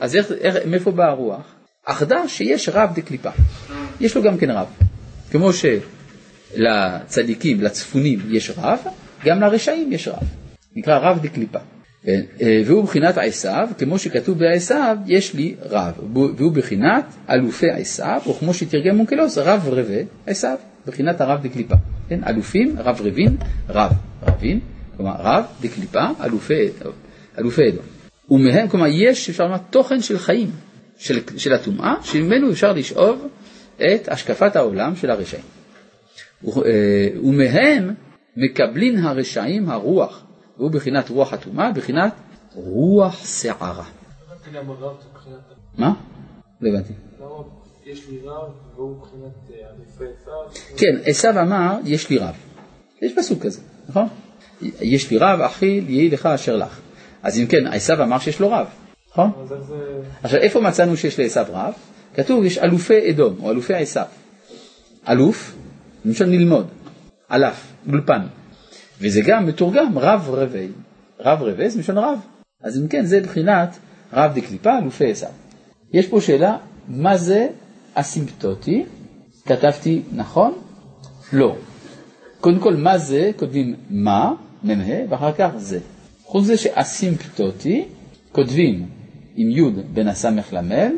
אז איך, איך, מאיפה באה הרוח? אחדה שיש רב דקליפה, יש לו גם כן רב, כמו שלצדיקים, לצפונים יש רב, גם לרשעים יש רב, נקרא רב דקליפה. כן, אה, והוא בחינת עשיו, כמו שכתוב בעשיו, יש לי רב, והוא בחינת אלופי עשיו, או כמו שתרגם מונקלוס, רב רבה עשיו, בחינת הרב דקליפה. כן, אלופים, רב רבין, רב, רבין, כלומר רב דקליפה, אלופי, אלופי אדום. ומהם, כלומר יש, אפשר לומר, תוכן של חיים, של, של הטומאה, שממנו אפשר לשאוב את השקפת העולם של הרשעים. אה, ומהם מקבלין הרשעים הרוח, והוא בחינת רוח הטומאה, בחינת רוח שערה. מה? לא הבנתי.
יש לי רב והוא מבחינת אה, אלופי עשיו?
כן, עשיו אמר, יש לי רב. יש פסוק כזה. נכון? יש לי רב, אחי, יהי לך אשר לך. אז אם כן, עשיו אמר שיש לו רב, נכון? עכשיו, איפה מצאנו שיש לעשיו רב? כתוב, יש אלופי אדום, או אלופי עשיו. אלוף, למשל ללמוד, אלף, אולפן. וזה גם מתורגם רב רבי. רב רבי זה מלשון רב. אז אם כן, זה בחינת רב דקליפה, אלופי עשיו. יש פה שאלה, מה זה אסימפטוטי? כתבתי נכון? לא. קודם כל, מה זה? כותבים מה, מ"ה, ואחר כך זה. חוץ מזה שאסימפטוטי, כותבים עם י' בין הסמך למ',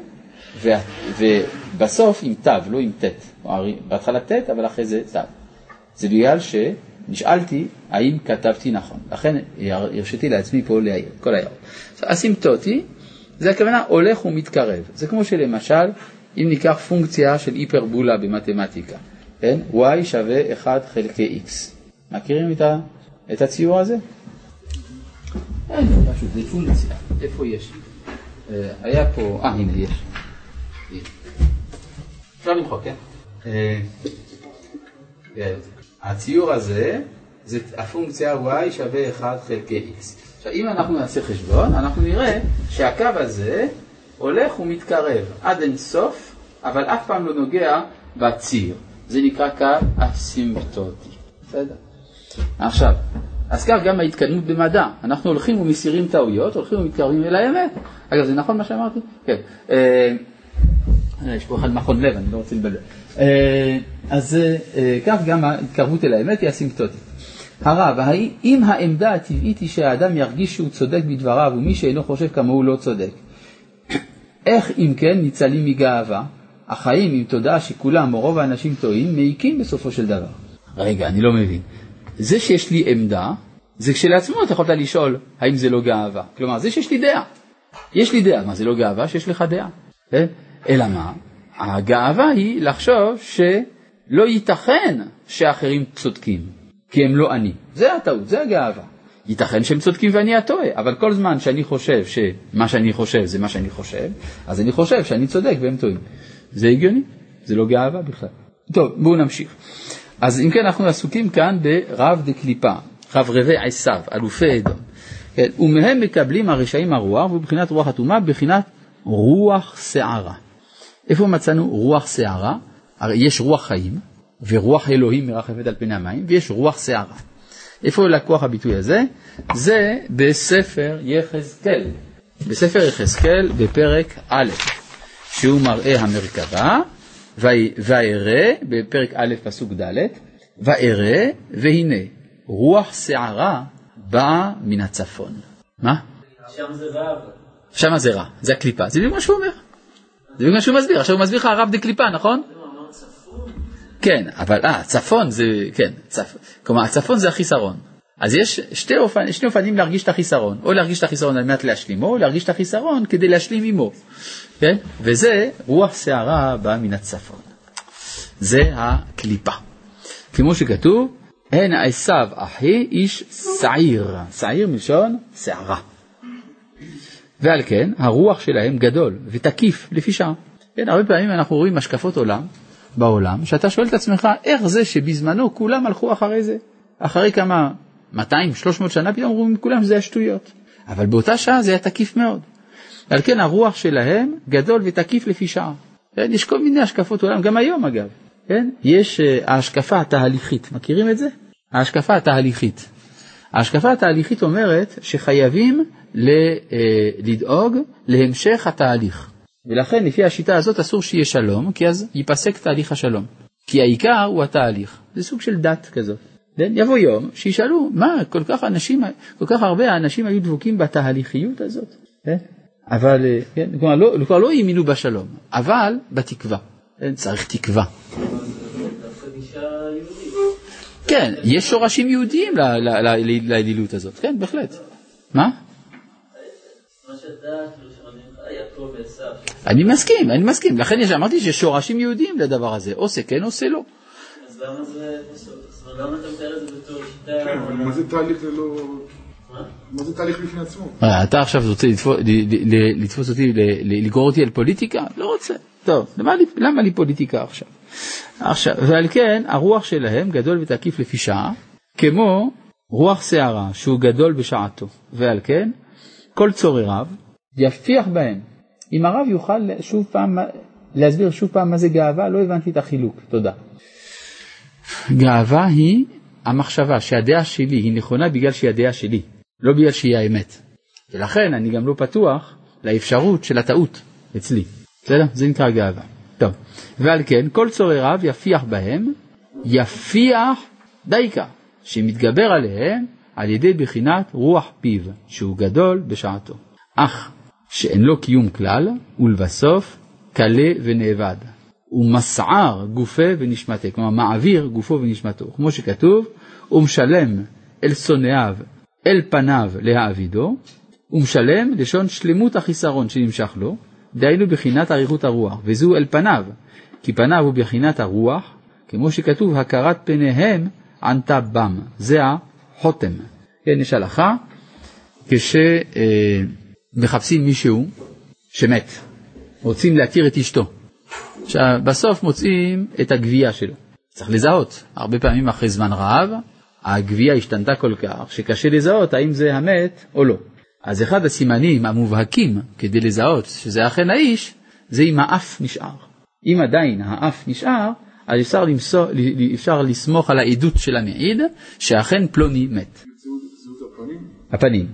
ו- ובסוף עם ת', לא עם ט'. בהתחלה ט', אבל אחרי זה ת'. זה בגלל שנשאלתי האם כתבתי נכון. לכן הרשיתי לעצמי פה להעיר, כל ההערות. אסימפטוטי, זה הכוונה הולך ומתקרב. זה כמו שלמשל, אם ניקח פונקציה של היפרבולה במתמטיקה, כן? y שווה 1 חלקי x. מכירים את, ה, את הציור הזה? אין, פשוט, זה פונקציה. איפה יש? אה, היה פה, אה, הנה יש. אפשר למחוק, כן? אה, כן. הציור הזה, זה הפונקציה y שווה 1 חלקי x. עכשיו, אם אנחנו נעשה חשבון, אנחנו נראה שהקו הזה הולך ומתקרב עד אין סוף, אבל אף פעם לא נוגע בציר. זה נקרא קו אסימפטוטי. בסדר? עכשיו, אז כך גם ההתקדמות במדע. אנחנו הולכים ומסירים טעויות, הולכים ומתקרבים אל האמת. אגב, זה נכון מה שאמרתי? כן. אה, יש פה אחד מכון לב, אני לא רוצה לבלבל. אה, אז אה, כך גם ההתקרבות אל האמת היא אסימפטוטית. הרב, אם העמדה הטבעית היא שהאדם ירגיש שהוא צודק בדבריו ומי שאינו חושב כמוהו לא צודק, <coughs> איך אם כן ניצלים מגאווה? החיים עם תודעה שכולם או רוב האנשים טועים מעיקים בסופו של דבר. רגע, אני לא מבין. זה שיש לי עמדה, זה כשלעצמו אתה יכולת לשאול האם זה לא גאווה. כלומר, זה שיש לי דעה. יש לי דעה, מה זה לא גאווה? שיש לך דעה. כן? אלא מה? הגאווה היא לחשוב שלא ייתכן שאחרים צודקים, כי הם לא אני. זה הטעות, זה הגאווה. ייתכן שהם צודקים ואני הטועה, אבל כל זמן שאני חושב שמה שאני חושב זה מה שאני חושב, אז אני חושב שאני צודק והם טועים. זה הגיוני, זה לא גאווה בכלל. טוב, בואו נמשיך. אז אם כן, אנחנו עסוקים כאן ברב דקליפה, רב רבי עשיו, אלופי אדום. כן, ומהם מקבלים הרשעים הרוח, ובבחינת רוח הטומאה, בבחינת רוח שערה. איפה מצאנו רוח שערה? הרי יש רוח חיים, ורוח אלוהים מרחפת על פני המים, ויש רוח שערה. איפה לקוח הביטוי הזה? זה בספר יחזקאל. בספר יחזקאל בפרק א', שהוא מראה המרכבה, וארא, בפרק א' פסוק ד', וארא, והנה, רוח שערה באה מן הצפון. מה?
שם זה רב.
שם זה רע, זה הקליפה, זה בדיוק מה שהוא אומר. זה בדיוק מה שהוא מסביר, עכשיו הוא מסביר לך הרב דקליפה, נכון? כן, אבל אה, צפון זה, כן, צפ... כלומר הצפון זה החיסרון. אז יש שתי, אופנ... שני אופנים להרגיש את החיסרון, או להרגיש את החיסרון על מנת להשלימו, או להרגיש את החיסרון כדי להשלים עמו, כן? וזה רוח שערה באה מן הצפון. זה הקליפה. כמו שכתוב, הן עשיו אחי איש שעיר, שעיר מלשון שערה. ועל כן הרוח שלהם גדול ותקיף לפי שעה. כן, הרבה פעמים אנחנו רואים השקפות עולם בעולם, שאתה שואל את עצמך איך זה שבזמנו כולם הלכו אחרי זה. אחרי כמה 200-300 שנה פתאום אומרים כולם שזה השטויות. אבל באותה שעה זה היה תקיף מאוד. על כן הרוח שלהם גדול ותקיף לפי שעה. כן, יש כל מיני השקפות עולם, גם היום אגב. כן? יש uh, ההשקפה התהליכית, מכירים את זה? ההשקפה התהליכית. ההשקפה התהליכית אומרת שחייבים ל, uh, לדאוג להמשך התהליך. ולכן לפי השיטה הזאת אסור שיהיה שלום, כי אז ייפסק תהליך השלום. כי העיקר הוא התהליך. זה סוג של דת כזאת. כן? יבוא יום שישאלו, מה, כל כך אנשים, כל כך הרבה אנשים היו דבוקים בתהליכיות הזאת. כן? אבל, אה, כן, כלומר, לא, כבר לא האמינו בשלום, אבל בתקווה. כן? צריך תקווה. כן, יש שורשים יהודיים לאלילות הזאת, כן, בהחלט. מה? אני מסכים, אני מסכים. לכן אמרתי שיש שורשים יהודיים לדבר הזה, עושה כן, עושה לא.
אז למה זה בסוף? זאת אומרת, למה אתה מתאר את זה בתור שיטה...
כן, אבל מה זה תהליך ללא...
מה?
מה זה תהליך בפני עצמו?
אה, אתה עכשיו רוצה לתפוס, אותי, לגרור אותי על פוליטיקה? לא רוצה. טוב, למה לי, למה לי פוליטיקה עכשיו? עכשיו, ועל כן הרוח שלהם גדול ותקיף לפי שעה, כמו רוח שערה שהוא גדול בשעתו, ועל כן כל צורריו יפיח בהם. אם הרב יוכל שוב פעם להסביר שוב פעם מה זה גאווה, לא הבנתי את החילוק, תודה. גאווה היא המחשבה שהדעה שלי היא נכונה בגלל שהיא הדעה שלי, לא בגלל שהיא האמת. ולכן אני גם לא פתוח לאפשרות של הטעות אצלי. בסדר? זה נקרא גאווה. טוב, ועל כן כל צורריו יפיח בהם, יפיח דייקה, שמתגבר עליהם על ידי בחינת רוח פיו, שהוא גדול בשעתו. אך שאין לו קיום כלל, ולבסוף קלה ונאבד. ומסער גופה ונשמתה, כלומר מעביר גופו ונשמתו, כמו שכתוב, ומשלם אל שונאיו, אל פניו להעבידו, ומשלם לשון שלמות החיסרון שנמשך לו, דהיינו בחינת אריכות הרוח, וזו אל פניו, כי פניו הוא בחינת הרוח, כמו שכתוב, הכרת פניהם ענתה בם, זה החותם. כן, יש הלכה, כשמחפשים אה, מישהו שמת, רוצים להתיר את אשתו. עכשיו, בסוף מוצאים את הגבייה שלו. צריך לזהות. הרבה פעמים אחרי זמן רב, הגבייה השתנתה כל כך, שקשה לזהות האם זה המת או לא. אז אחד הסימנים המובהקים כדי לזהות שזה אכן האיש, זה אם האף נשאר. אם עדיין האף נשאר, אז אפשר, למסור, אפשר לסמוך על העדות של המעיד שאכן פלוני מת. הפנים.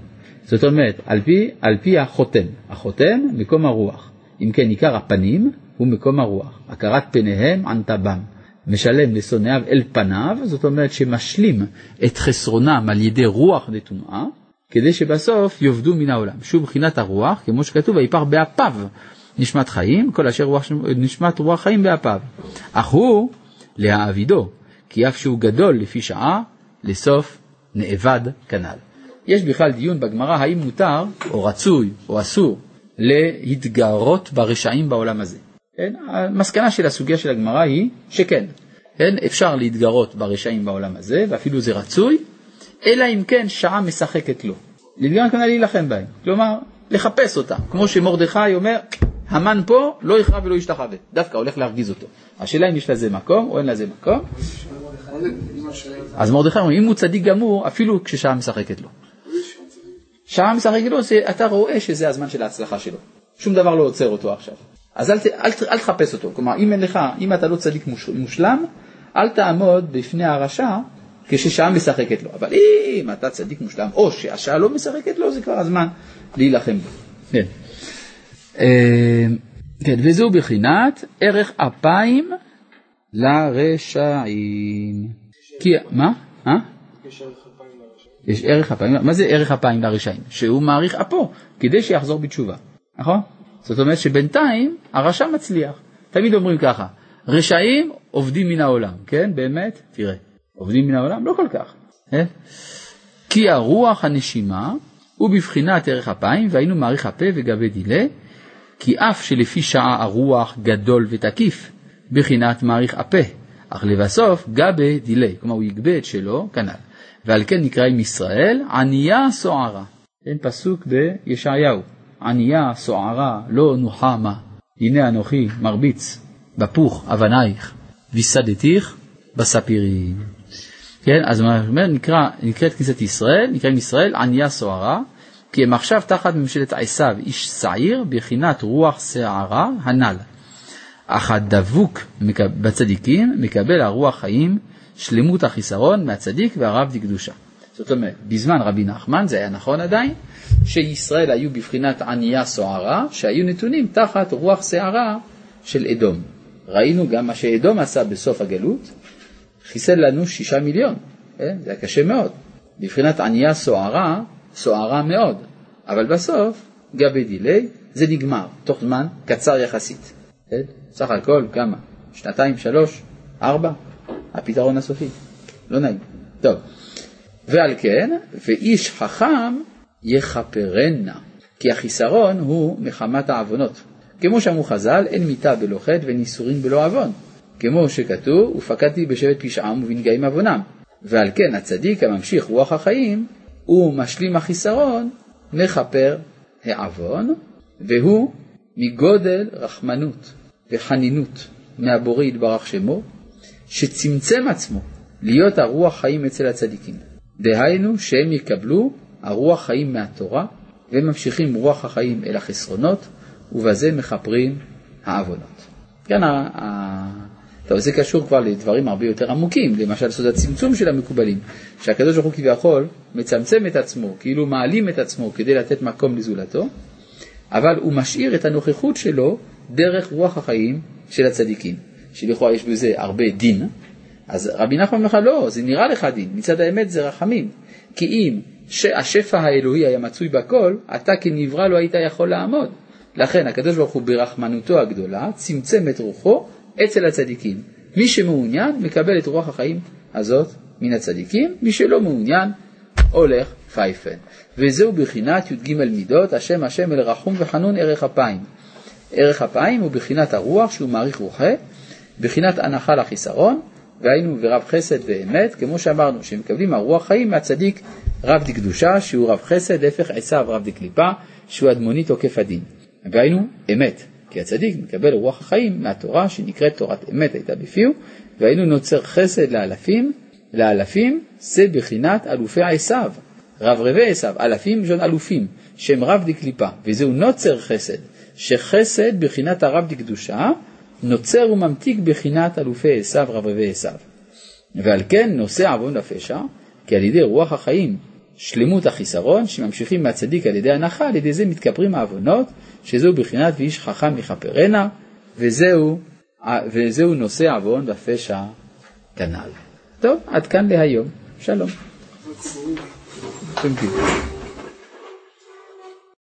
זאת אומרת, על פי, על פי החותם. החותם, מקום הרוח. אם כן, עיקר הפנים הוא מקום הרוח. הכרת פניהם ענתה בם. משלם לשונאיו אל פניו, זאת אומרת שמשלים את חסרונם על ידי רוח נטומאה, כדי שבסוף יאבדו מן העולם. שוב מבחינת הרוח, כמו שכתוב, ויפח באפיו נשמת חיים, כל אשר רוח, נשמת רוח חיים באפיו. אך הוא להעבידו, כי אף שהוא גדול לפי שעה, לסוף נאבד כנ"ל. יש בכלל דיון בגמרא האם מותר, או רצוי, או אסור, להתגרות ברשעים בעולם הזה. כן? המסקנה של הסוגיה של הגמרא היא שכן, כן? אפשר להתגרות ברשעים בעולם הזה, ואפילו זה רצוי, אלא אם כן שעה משחקת לו. להתגר כנראה להילחם בהם, כלומר לחפש אותם, כמו שמרדכי אומר, המן פה לא יכרע ולא ישתחווה, דווקא הולך להרגיז אותו. השאלה אם יש לזה מקום או אין לזה מקום. אז מרדכי אומר, אם הוא צדיק גמור, אפילו כששעה משחקת לו. שעה משחקת לו, אתה רואה שזה הזמן של ההצלחה שלו. שום דבר לא עוצר אותו עכשיו. אז אל, אל, אל תחפש אותו. כלומר, אם אין לך, אם אתה לא צדיק מושלם, אל תעמוד בפני הרשע כששעה משחקת לו. אבל אם אתה צדיק מושלם, או שהשעה לא משחקת לו, זה כבר הזמן להילחם בו. כן. אה, כן, וזהו בחינת ערך אפיים לרשעים. כי, מה? אה? יש ערך אפיים, מה זה ערך אפיים לרשעים? שהוא מעריך אפו, כדי שיחזור בתשובה, נכון? זאת אומרת שבינתיים הרשע מצליח. תמיד אומרים ככה, רשעים עובדים מן העולם, כן? באמת? תראה, עובדים מן העולם? לא כל כך. כן? כי הרוח הנשימה הוא בבחינת ערך אפיים, והיינו מעריך הפה וגבי דילה, כי אף שלפי שעה הרוח גדול ותקיף, בחינת מעריך הפה, אך לבסוף גבה דילה, כלומר הוא יגבה את שלו, כנ"ל. ועל כן נקראים ישראל ענייה סוערה. אין פסוק בישעיהו. ענייה סוערה לא נוחמה, הנה אנוכי מרביץ בפוך אבנייך, ויסדתיך בספירים. כן, אז מה אומר, נקרא, נקראת כנסת ישראל, נקראים ישראל ענייה סוערה, כי הם עכשיו תחת ממשלת עשיו, איש שעיר, בחינת רוח שערה הנ"ל. אך הדבוק בצדיקים מקבל הרוח חיים, שלמות החיסרון מהצדיק והרב דקדושה. זאת אומרת, בזמן רבי נחמן, זה היה נכון עדיין, שישראל היו בבחינת ענייה סוערה, שהיו נתונים תחת רוח שערה של אדום. ראינו גם מה שאדום עשה בסוף הגלות, חיסל לנו שישה מיליון, כן? זה היה קשה מאוד. בבחינת ענייה סוערה, סוערה מאוד, אבל בסוף, גבי דילי, זה נגמר, תוך זמן קצר יחסית. כן? סך הכל כמה? שנתיים, שלוש, ארבע? הפתרון הסופי. לא נעים. טוב. ועל כן, ואיש חכם יכפרנה, כי החיסרון הוא מחמת העוונות. כמו שאמרו חז"ל, אין מיתה בלא חטא ואין איסורים בלא עוון. כמו שכתוב, ופקדתי בשבט פשעם ובנגעים עוונם. ועל כן הצדיק הממשיך רוח החיים, הוא משלים החיסרון, מכפר העוון, והוא מגודל רחמנות וחנינות מהבורא יתברך שמו, שצמצם עצמו להיות הרוח חיים אצל הצדיקים. דהיינו שהם יקבלו הרוח חיים מהתורה וממשיכים רוח החיים אל החסרונות ובזה מכפרים העוונות. כאן ה... ה... טוב, זה קשור כבר לדברים הרבה יותר עמוקים, למשל סוד הצמצום של המקובלים, שהקדוש ברוך הוא כביכול מצמצם את עצמו, כאילו מעלים את עצמו כדי לתת מקום לזולתו, אבל הוא משאיר את הנוכחות שלו דרך רוח החיים של הצדיקים, שלכאורה יש בזה הרבה דין, אז רבי נחמן אומר לך לא, זה נראה לך דין, מצד האמת זה רחמים, כי אם השפע האלוהי היה מצוי בכל, אתה כנברא לא היית יכול לעמוד. לכן הקדוש ברוך הוא ברחמנותו הגדולה צמצם את רוחו אצל הצדיקים. מי שמעוניין מקבל את רוח החיים הזאת מן הצדיקים, מי שלא מעוניין הולך פייפן. וזהו בחינת י"ג מידות, השם השם אל רחום וחנון ערך אפיים. ערך אפיים הוא בחינת הרוח שהוא מעריך רוחה, בחינת הנחה לחיסרון, והיינו ורב חסד ואמת, כמו שאמרנו, שמקבלים הרוח חיים מהצדיק רב דקדושה, שהוא רב חסד, הפך עשיו רב דקליפה, שהוא אדמונית עוקף הדין. והיינו אמת, כי הצדיק מקבל רוח החיים מהתורה שנקראת תורת אמת הייתה בפיו, והיינו נוצר חסד לאלפים, לאלפים זה בחינת אלופי עשיו, רב רבי עשיו, אלפים ז'ון אלופים, שהם רב דקליפה, וזהו נוצר חסד, שחסד בחינת הרב דקדושה, נוצר וממתיק בחינת אלופי עשיו, רב רבי עשיו. ועל כן נושא עוון לפשע, כי על ידי רוח החיים שלמות החיסרון, שממשיכים מהצדיק על ידי הנחה, על ידי זה מתכפרים העוונות, שזהו בחינת ואיש חכם יכפרנה, וזהו, וזהו נושא עוון ופשע כנ"ל. טוב, עד כאן להיום. שלום.